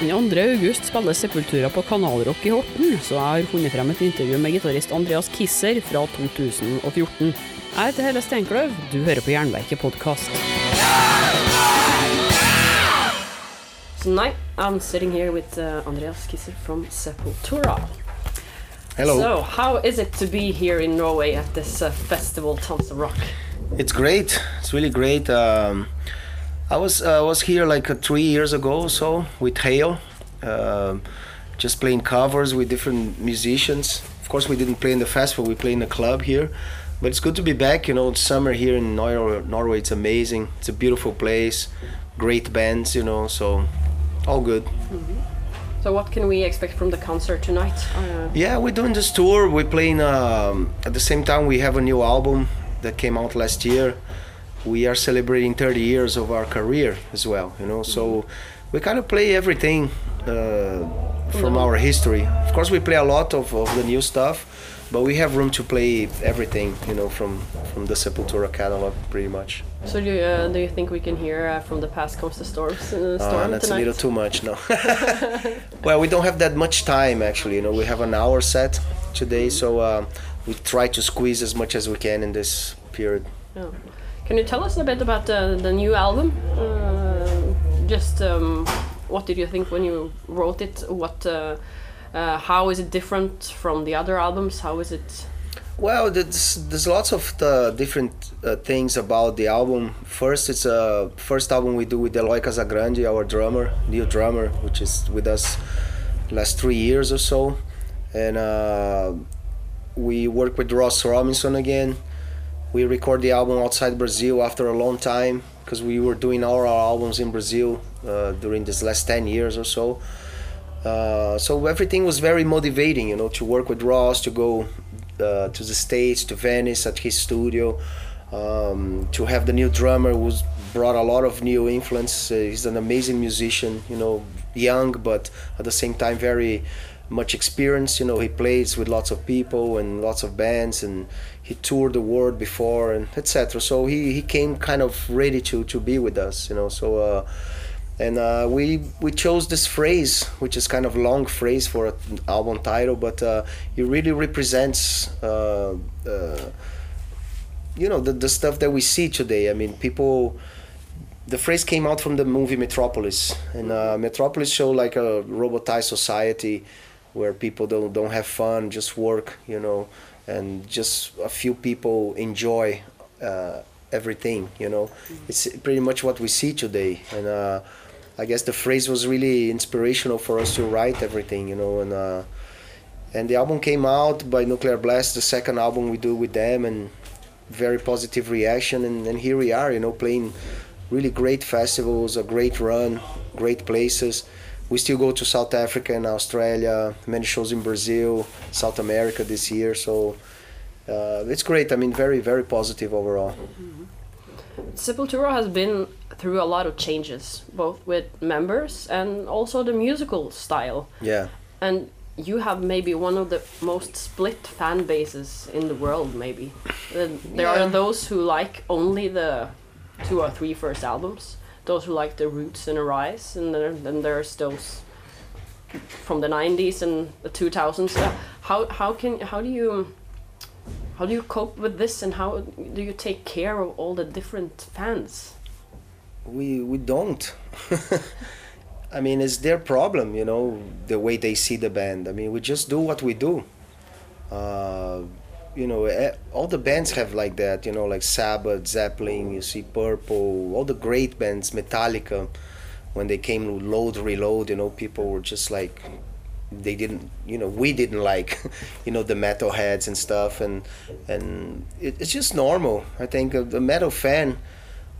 Den 2. august spiller Sepultura på Kanalrock i Horten, så jeg har funnet frem et intervju med gitarist Andreas Kisser fra 2014. Jeg heter Helle Steinkløv, du hører på Jernverket podkast. Tonight I'm sitting here with uh, Andreas Kisser from Sepultura. Hello. So, how is it to be here in Norway at this uh, festival, Tons of Rock? It's great. It's really great. Um, I was uh, was here like uh, three years ago or so with Hail!, um just playing covers with different musicians. Of course, we didn't play in the festival. We play in the club here, but it's good to be back. You know, it's summer here in Nor- Norway. It's amazing. It's a beautiful place. Great bands. You know, so all good. So, what can we expect from the concert tonight? Uh, Yeah, we're doing this tour. We're playing um, at the same time. We have a new album that came out last year. We are celebrating 30 years of our career as well. You know, so we kind of play everything uh, from our history. Of course, we play a lot of, of the new stuff, but we have room to play everything. You know, from from the Sepultura catalog, pretty much. so, do you, uh, do you think we can hear uh, from the past comes the storms, uh, storm that's a little too much, no. well, we don't have that much time actually. You know, we have an hour set today, so uh, we try to squeeze as much as we can in this period. Yeah. Can you tell us a bit about the, the new album? Uh, just um, what did you think when you wrote it? What, uh, uh, how is it different from the other albums? How is it? Well, there's, there's lots of the different uh, things about the album. First, it's a first album we do with Eloy Casagrande, our drummer, new drummer, which is with us last three years or so, and uh, we work with Ross Robinson again. We record the album outside Brazil after a long time because we were doing all our albums in Brazil uh, during this last ten years or so. Uh, so everything was very motivating, you know, to work with Ross, to go uh, to the States, to Venice at his studio, um, to have the new drummer who's brought a lot of new influence. He's an amazing musician, you know, young but at the same time very much experience. You know, he plays with lots of people and lots of bands, and he toured the world before and etc. So he, he came kind of ready to, to be with us, you know. So. Uh, and uh, we we chose this phrase, which is kind of long phrase for an album title, but uh, it really represents, uh, uh, you know, the, the stuff that we see today. I mean, people. The phrase came out from the movie Metropolis, and uh, Metropolis showed like a robotized society where people don't don't have fun, just work, you know, and just a few people enjoy uh, everything, you know. It's pretty much what we see today, and. Uh, I guess the phrase was really inspirational for us to write everything, you know, and uh, and the album came out by Nuclear Blast, the second album we do with them, and very positive reaction, and, and here we are, you know, playing really great festivals, a great run, great places. We still go to South Africa and Australia, many shows in Brazil, South America this year, so uh, it's great. I mean, very very positive overall. Sepultura has been through a lot of changes, both with members and also the musical style. Yeah. And you have maybe one of the most split fan bases in the world, maybe. There Yeah. are those who like only the two or three first albums, those who like the roots and rise, and then, then there's those from the 90s and the 2000s. Uh, how, how, can, how do you. How do you cope with this, and how do you take care of all the different fans? we we don't i mean it's their problem you know the way they see the band i mean we just do what we do uh, you know eh, all the bands have like that you know like sabbath zeppelin you see purple all the great bands metallica when they came to load reload you know people were just like they didn't you know we didn't like you know the metal heads and stuff and and it, it's just normal. I think uh, the metal fan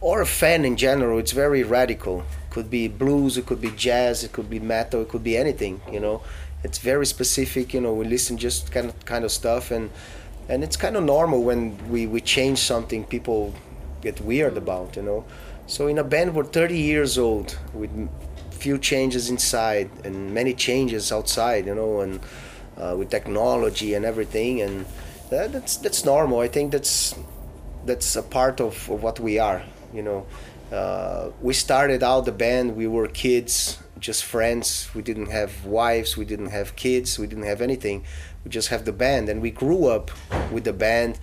or a fan in general it's very radical. Could be blues it could be jazz it could be metal it could be anything you know. It's very specific you know we listen just kind of kind of stuff and and it's kind of normal when we we change something people get weird about you know? So in a band we're 30 years old with few changes inside and many changes outside you know and uh, with technology and everything and that, that's that's normal. I think that's that's a part of, of what we are you know? Uh, we started out the band we were kids just friends. We didn't have wives. We didn't have kids. We didn't have anything. We just have the band, and we grew up with the band.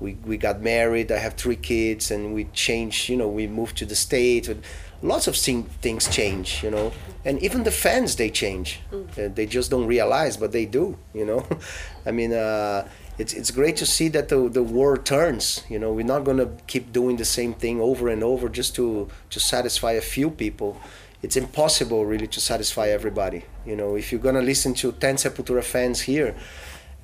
We we got married. I have three kids, and we changed. You know, we moved to the states. And lots of thing, things change. You know, and even the fans they change. Uh, they just don't realize, but they do. You know, I mean. Uh, it's, it's great to see that the, the world turns you know we're not going to keep doing the same thing over and over just to to satisfy a few people it's impossible really to satisfy everybody. You know, if you're gonna listen to 10 Sepultura fans here,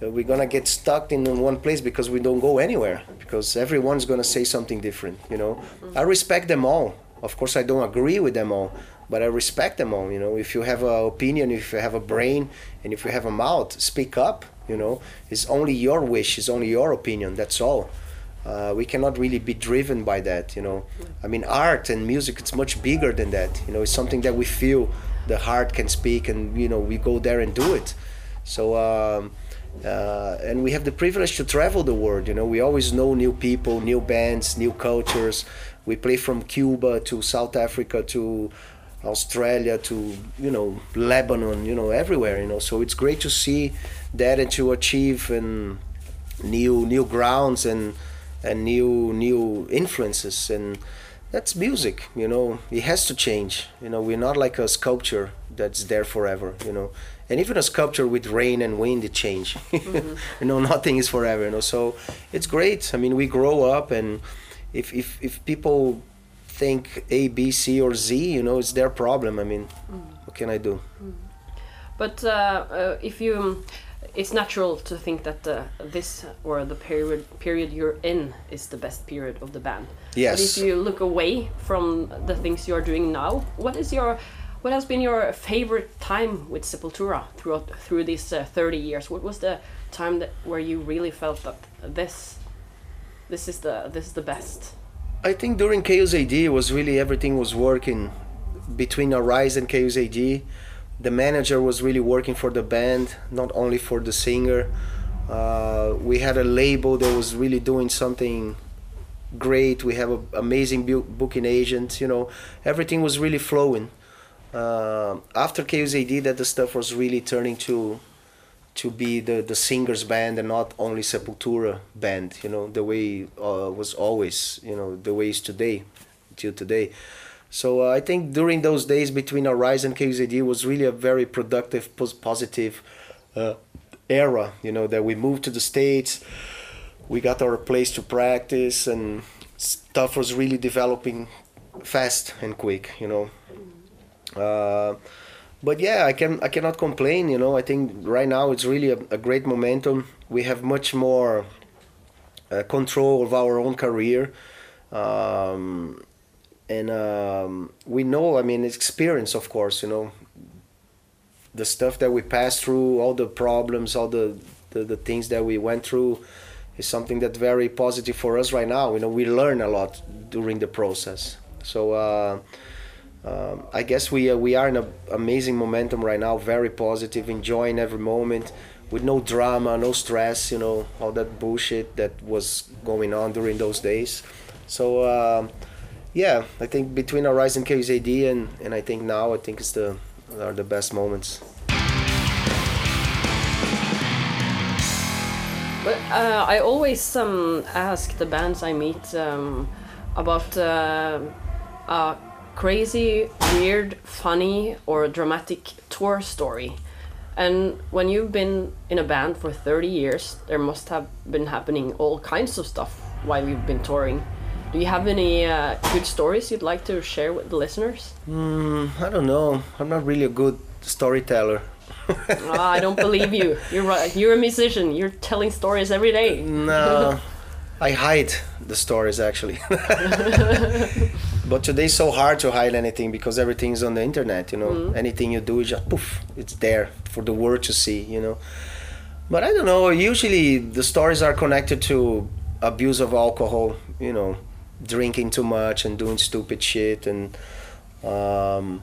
uh, we're gonna get stuck in one place because we don't go anywhere because everyone's gonna say something different. You know, I respect them all. Of course, I don't agree with them all, but I respect them all. You know, if you have an opinion, if you have a brain, and if you have a mouth, speak up. You know, it's only your wish, it's only your opinion. That's all uh, we cannot really be driven by that you know. I mean art and music it's much bigger than that. You know it's something that we feel the heart can speak and you know we go there and do it. So um, uh, and we have the privilege to travel the world you know. We always know new people new bands new cultures. We play from cuba to south africa to australia to you know lebanon you know everywhere you know. So it's great to see that and to achieve and new new grounds and and new new influences and that's music you know? It has to change you know? We're not like a sculpture that's there forever you know? And even a sculpture with rain and wind it change. Mm-hmm. you know nothing is forever you know? So it's great. I mean we grow up and if if, if people think a b c or z you know it's their problem. I mean mm. what can i do? Mm. but uh, uh, if you it's natural to think that uh, this or the period period you're in is the best period of the band. Yes. But if you look away from the things you are doing now, what is your what has been your favorite time with Sepultura throughout through these uh, 30 years? What was the time that where you really felt that this this is the this is the best? I think during Chaos AD was really everything was working between Arise and Chaos AD the manager was really working for the band, not only for the singer. Uh, we had a label that was really doing something great. We have an amazing booking agent. You know, everything was really flowing. Uh, after AD, that the stuff was really turning to to be the the singers band and not only Sepultura band. You know, the way uh, was always. You know, the way is today, till today. So uh, I think during those days between Arise and Chaos AD was really a very productive, positive uh, era. You know that we moved to the states, we got our place to practice, and stuff was really developing fast and quick. You know. Uh, but yeah, I can I cannot complain. You know, I think right now it's really a, a great momentum. We have much more uh, control of our own career. Um, and um, we know i mean experience of course you know. The stuff that we passed through all the problems all the, the, the things that we went through is something that's very positive for us right now. You know we learn a lot during the process. So uh, um, I guess we uh, we are in an amazing momentum right now, very positive, enjoying every moment, with no drama, no stress, you know, all that bullshit that was going on during those days. So uh, yeah, I think between Chaos AD and, and I think now I think it's the are the best moments. But uh, I always um, ask the bands I meet um, about uh, a crazy, weird, funny, or dramatic tour story. And when you've been in a band for 30 years, there must have been happening all kinds of stuff while you've been touring. Do you have any uh, good stories you'd like to share with the listeners? Mm, I don't know. I'm not really a good storyteller. oh, I don't believe you. You're right. You're a musician. You're telling stories every day. No, I hide the stories actually. but today's so hard to hide anything because everything's on the internet. You know, mm. anything you do is just poof, it's there for the world to see. You know, but I don't know. Usually the stories are connected to abuse of alcohol. You know, drinking too much and doing stupid shit and um,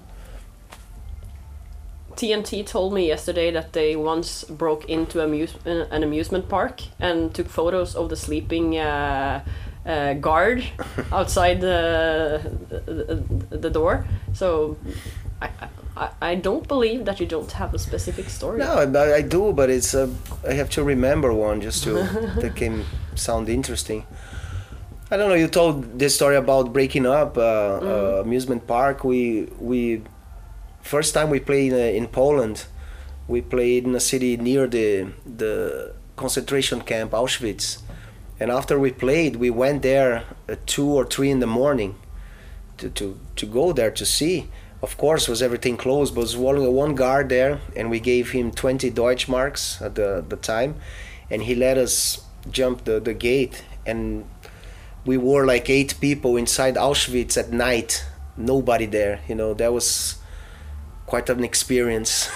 TNT told me yesterday that they once broke into amuse- an amusement park and took photos of the sleeping uh, uh, guard outside the, the, the door. So I, I, I don't believe that you don't have a specific story. No, I, I do, but it's uh, I have to remember one just to that can sound interesting. I don't know. You told this story about breaking up uh, uh, amusement park. We we first time we played in, uh, in Poland. We played in a city near the the concentration camp Auschwitz, and after we played, we went there at two or three in the morning to to, to go there to see. Of course, was everything closed, but was one one guard there, and we gave him 20 Deutschmarks at the the time, and he let us jump the the gate, and we were like eight people inside Auschwitz at night, nobody there. You know, that was quite an experience.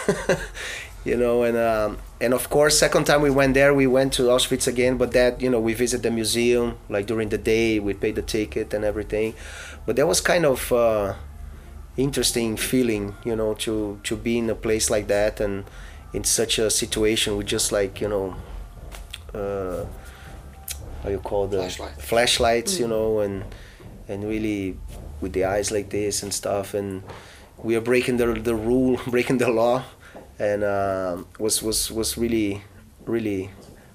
you know, and um, and of course, second time we went there, we went to Auschwitz again. But that, you know, we visit the museum like during the day. We paid the ticket and everything. But that was kind of uh, interesting feeling, you know, to to be in a place like that and in such a situation with just like you know. Uh, how you call the Flashlight. flashlights, you know, and and really with the eyes like this and stuff, and we are breaking the the rule, breaking the law, and um was was was really really,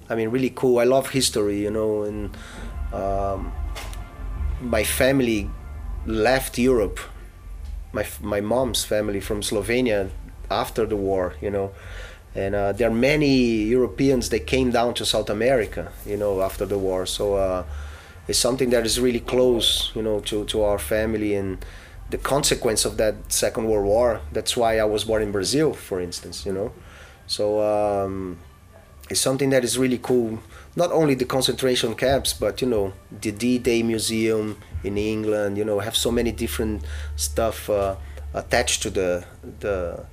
I mean, really cool. I love history, you know, and um, my family left Europe. My my mom's family from Slovenia after the war, you know, and uh, there are many Europeans that came down to South America, you know, after the war. So uh, it's something that is really close, you know, to, to our family and the consequence of that Second World War. That's why I was born in Brazil, for instance, you know. So um, it's something that is really cool. Not only the concentration camps, but you know, the D-Day Museum in England. You know, have so many different stuff uh, attached to the the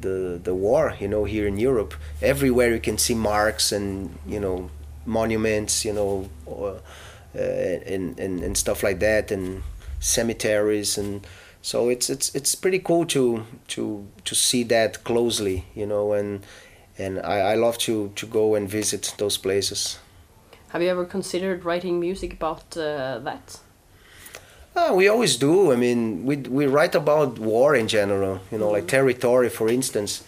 the the war. You know, here in Europe, everywhere you can see marks and you know monuments. You know, uh, and, and and stuff like that, and cemeteries, and so it's it's it's pretty cool to to to see that closely. You know, and and I, I love to to go and visit those places. Have you ever considered writing music about uh, that? Ah, we always do. I mean, we we write about war in general. You know, like territory, for instance.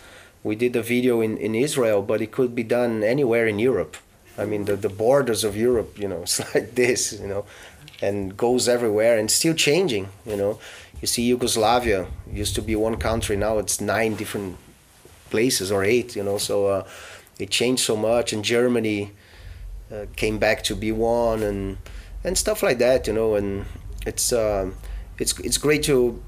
We did a video in, in Israel, but it could be done anywhere in Europe. I mean, the, the borders of Europe, you know, it's like this, you know, and goes everywhere and still changing. You know, you see Yugoslavia used to be one country, now it's nine different places or eight. You know, so uh, it changed so much. And Germany uh, came back to be one, and and stuff like that. You know, and it's um, it's it's great to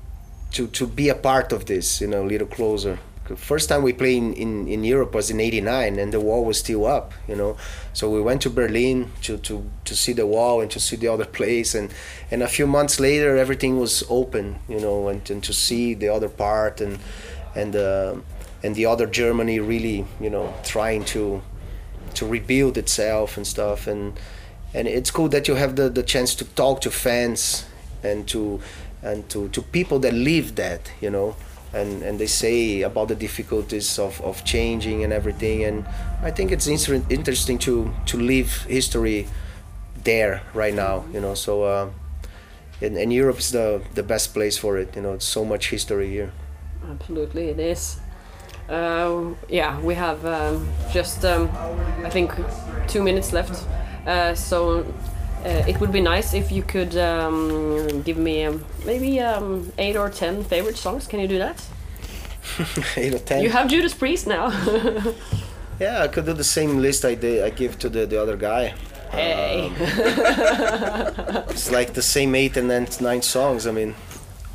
to to be a part of this. You know, a little closer. First time we played in, in, in Europe was in '89, and the wall was still up. You know, so we went to Berlin to, to, to see the wall and to see the other place, and, and a few months later everything was open. You know, and, and to see the other part and and uh, and the other Germany really you know trying to to rebuild itself and stuff and and it's cool that you have the, the chance to talk to fans and to and to, to people that live that you know? And and they say about the difficulties of, of changing and everything. And I think it's inter- interesting to to live history there right now you know? So uh, and, and Europe is the the best place for it you know? It's so much history here. Absolutely, it is. Uh, yeah, we have um, just um, I think two minutes left, so uh, it would be nice if you could um, give me um, maybe um, eight or ten favorite songs. Can you do that? eight or ten You have Judas Priest now. yeah I could do the same list I did I give to the, the other guy hey. it's like the same eight and then nine songs. I mean,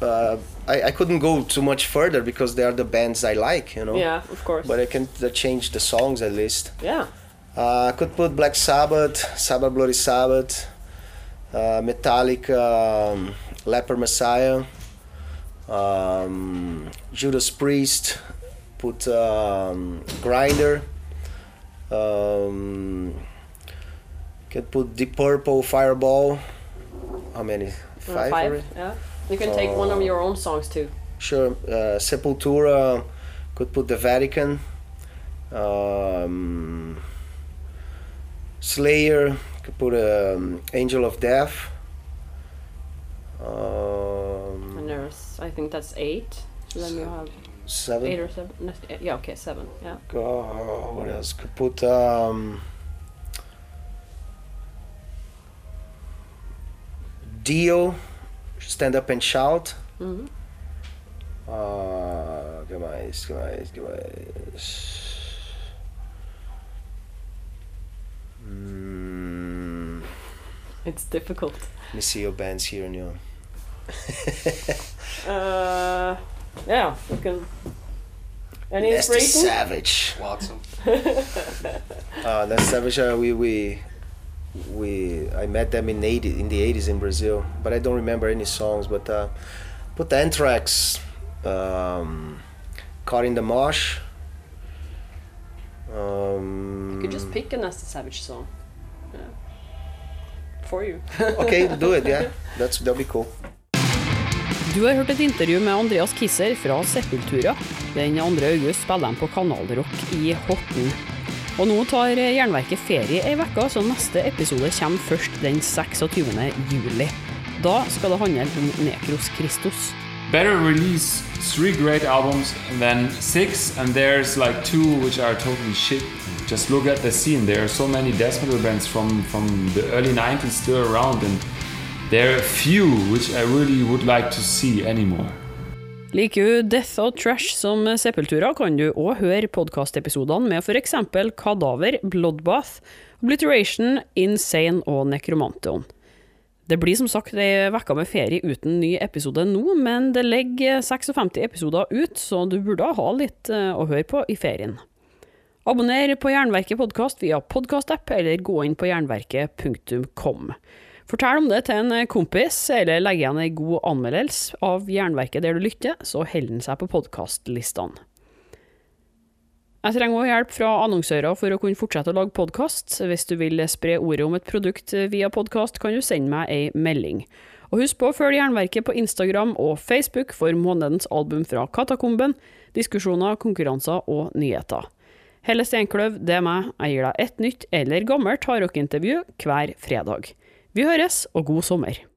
uh, I, I couldn't go too much further because they are the bands I like, you know. yeah, of course. But I can uh, change the songs at least. yeah. Uh, I could put Black Sabbath, Sabbath Bloody Sabbath, uh, Metallica, um, Leper Messiah, um, Judas Priest, put um, Grinder. Um, can put Deep Purple, Fireball. How many? Uh, Five. Five. Yeah. You can take one of your own songs too. Sure. Uh, Sepultura could put the Vatican. Um, Slayer could put um, Angel of Death. And Um, there's, I think that's eight. So then you have seven. Eight or seven? No, Yeah, okay, seven. Yeah. Uh, what else? Could put um, Dio, Stand Up and Shout. Mhm. Uh, que mais? Que mais? Que mais? It's difficult. let me see your bands here, Neil. Uh, yeah, we can. Any Nasty inspiration? Savage. Lots of Uh, Nasty Savage. Uh, we we we I met them in eighty in the eighties in Brazil, but I don't remember any songs. But uh, put the Anthrax, um, Caught in the Mosh. Um, You could just pick a Nasty Savage song. Yeah. For you. okay, do it. Yeah, that's that'll be cool. Du har hørt et intervju med Andreas Kisser fra Sepultura. Den 2. august spiller de på Kanalrock i Horten. Og nå tar Jernverket ferie ei uke, så neste episode kommer først den 26. juli. Da skal det handle om Nekros Christos. Better release three great albums than six, and there's like two which are totally shit. Just look at the scene. There are so many death metal bands from from the early '90s still around, and there are few which I really would like to see anymore. Liker du Death og Trash som Sepultura, kan du òg høre podkastepisodene med f.eks. Kadaver, Bloodbath, Obliteration, Insane og Necromanteon. Det blir som sagt ei uke med ferie uten ny episode nå, men det ligger 56 episoder ut, så du burde ha litt eh, å høre på i ferien. Abonner på Jernverket podkast via podkastapp, eller gå inn på jernverket.kom. Fortell om det til en kompis, eller legg igjen ei god anmeldelse av Jernverket der du lytter, så holder den seg på podkastlistene. Jeg trenger også hjelp fra annonsører for å kunne fortsette å lage podkast. Hvis du vil spre ordet om et produkt via podkast, kan du sende meg ei melding. Og husk på å følge Jernverket på Instagram og Facebook for månedens album fra Katakomben, diskusjoner, konkurranser og nyheter. Helle Steinkløv, det er meg. Jeg gir deg et nytt eller gammelt hardrockintervju hver fredag. Vi høres, og god sommer.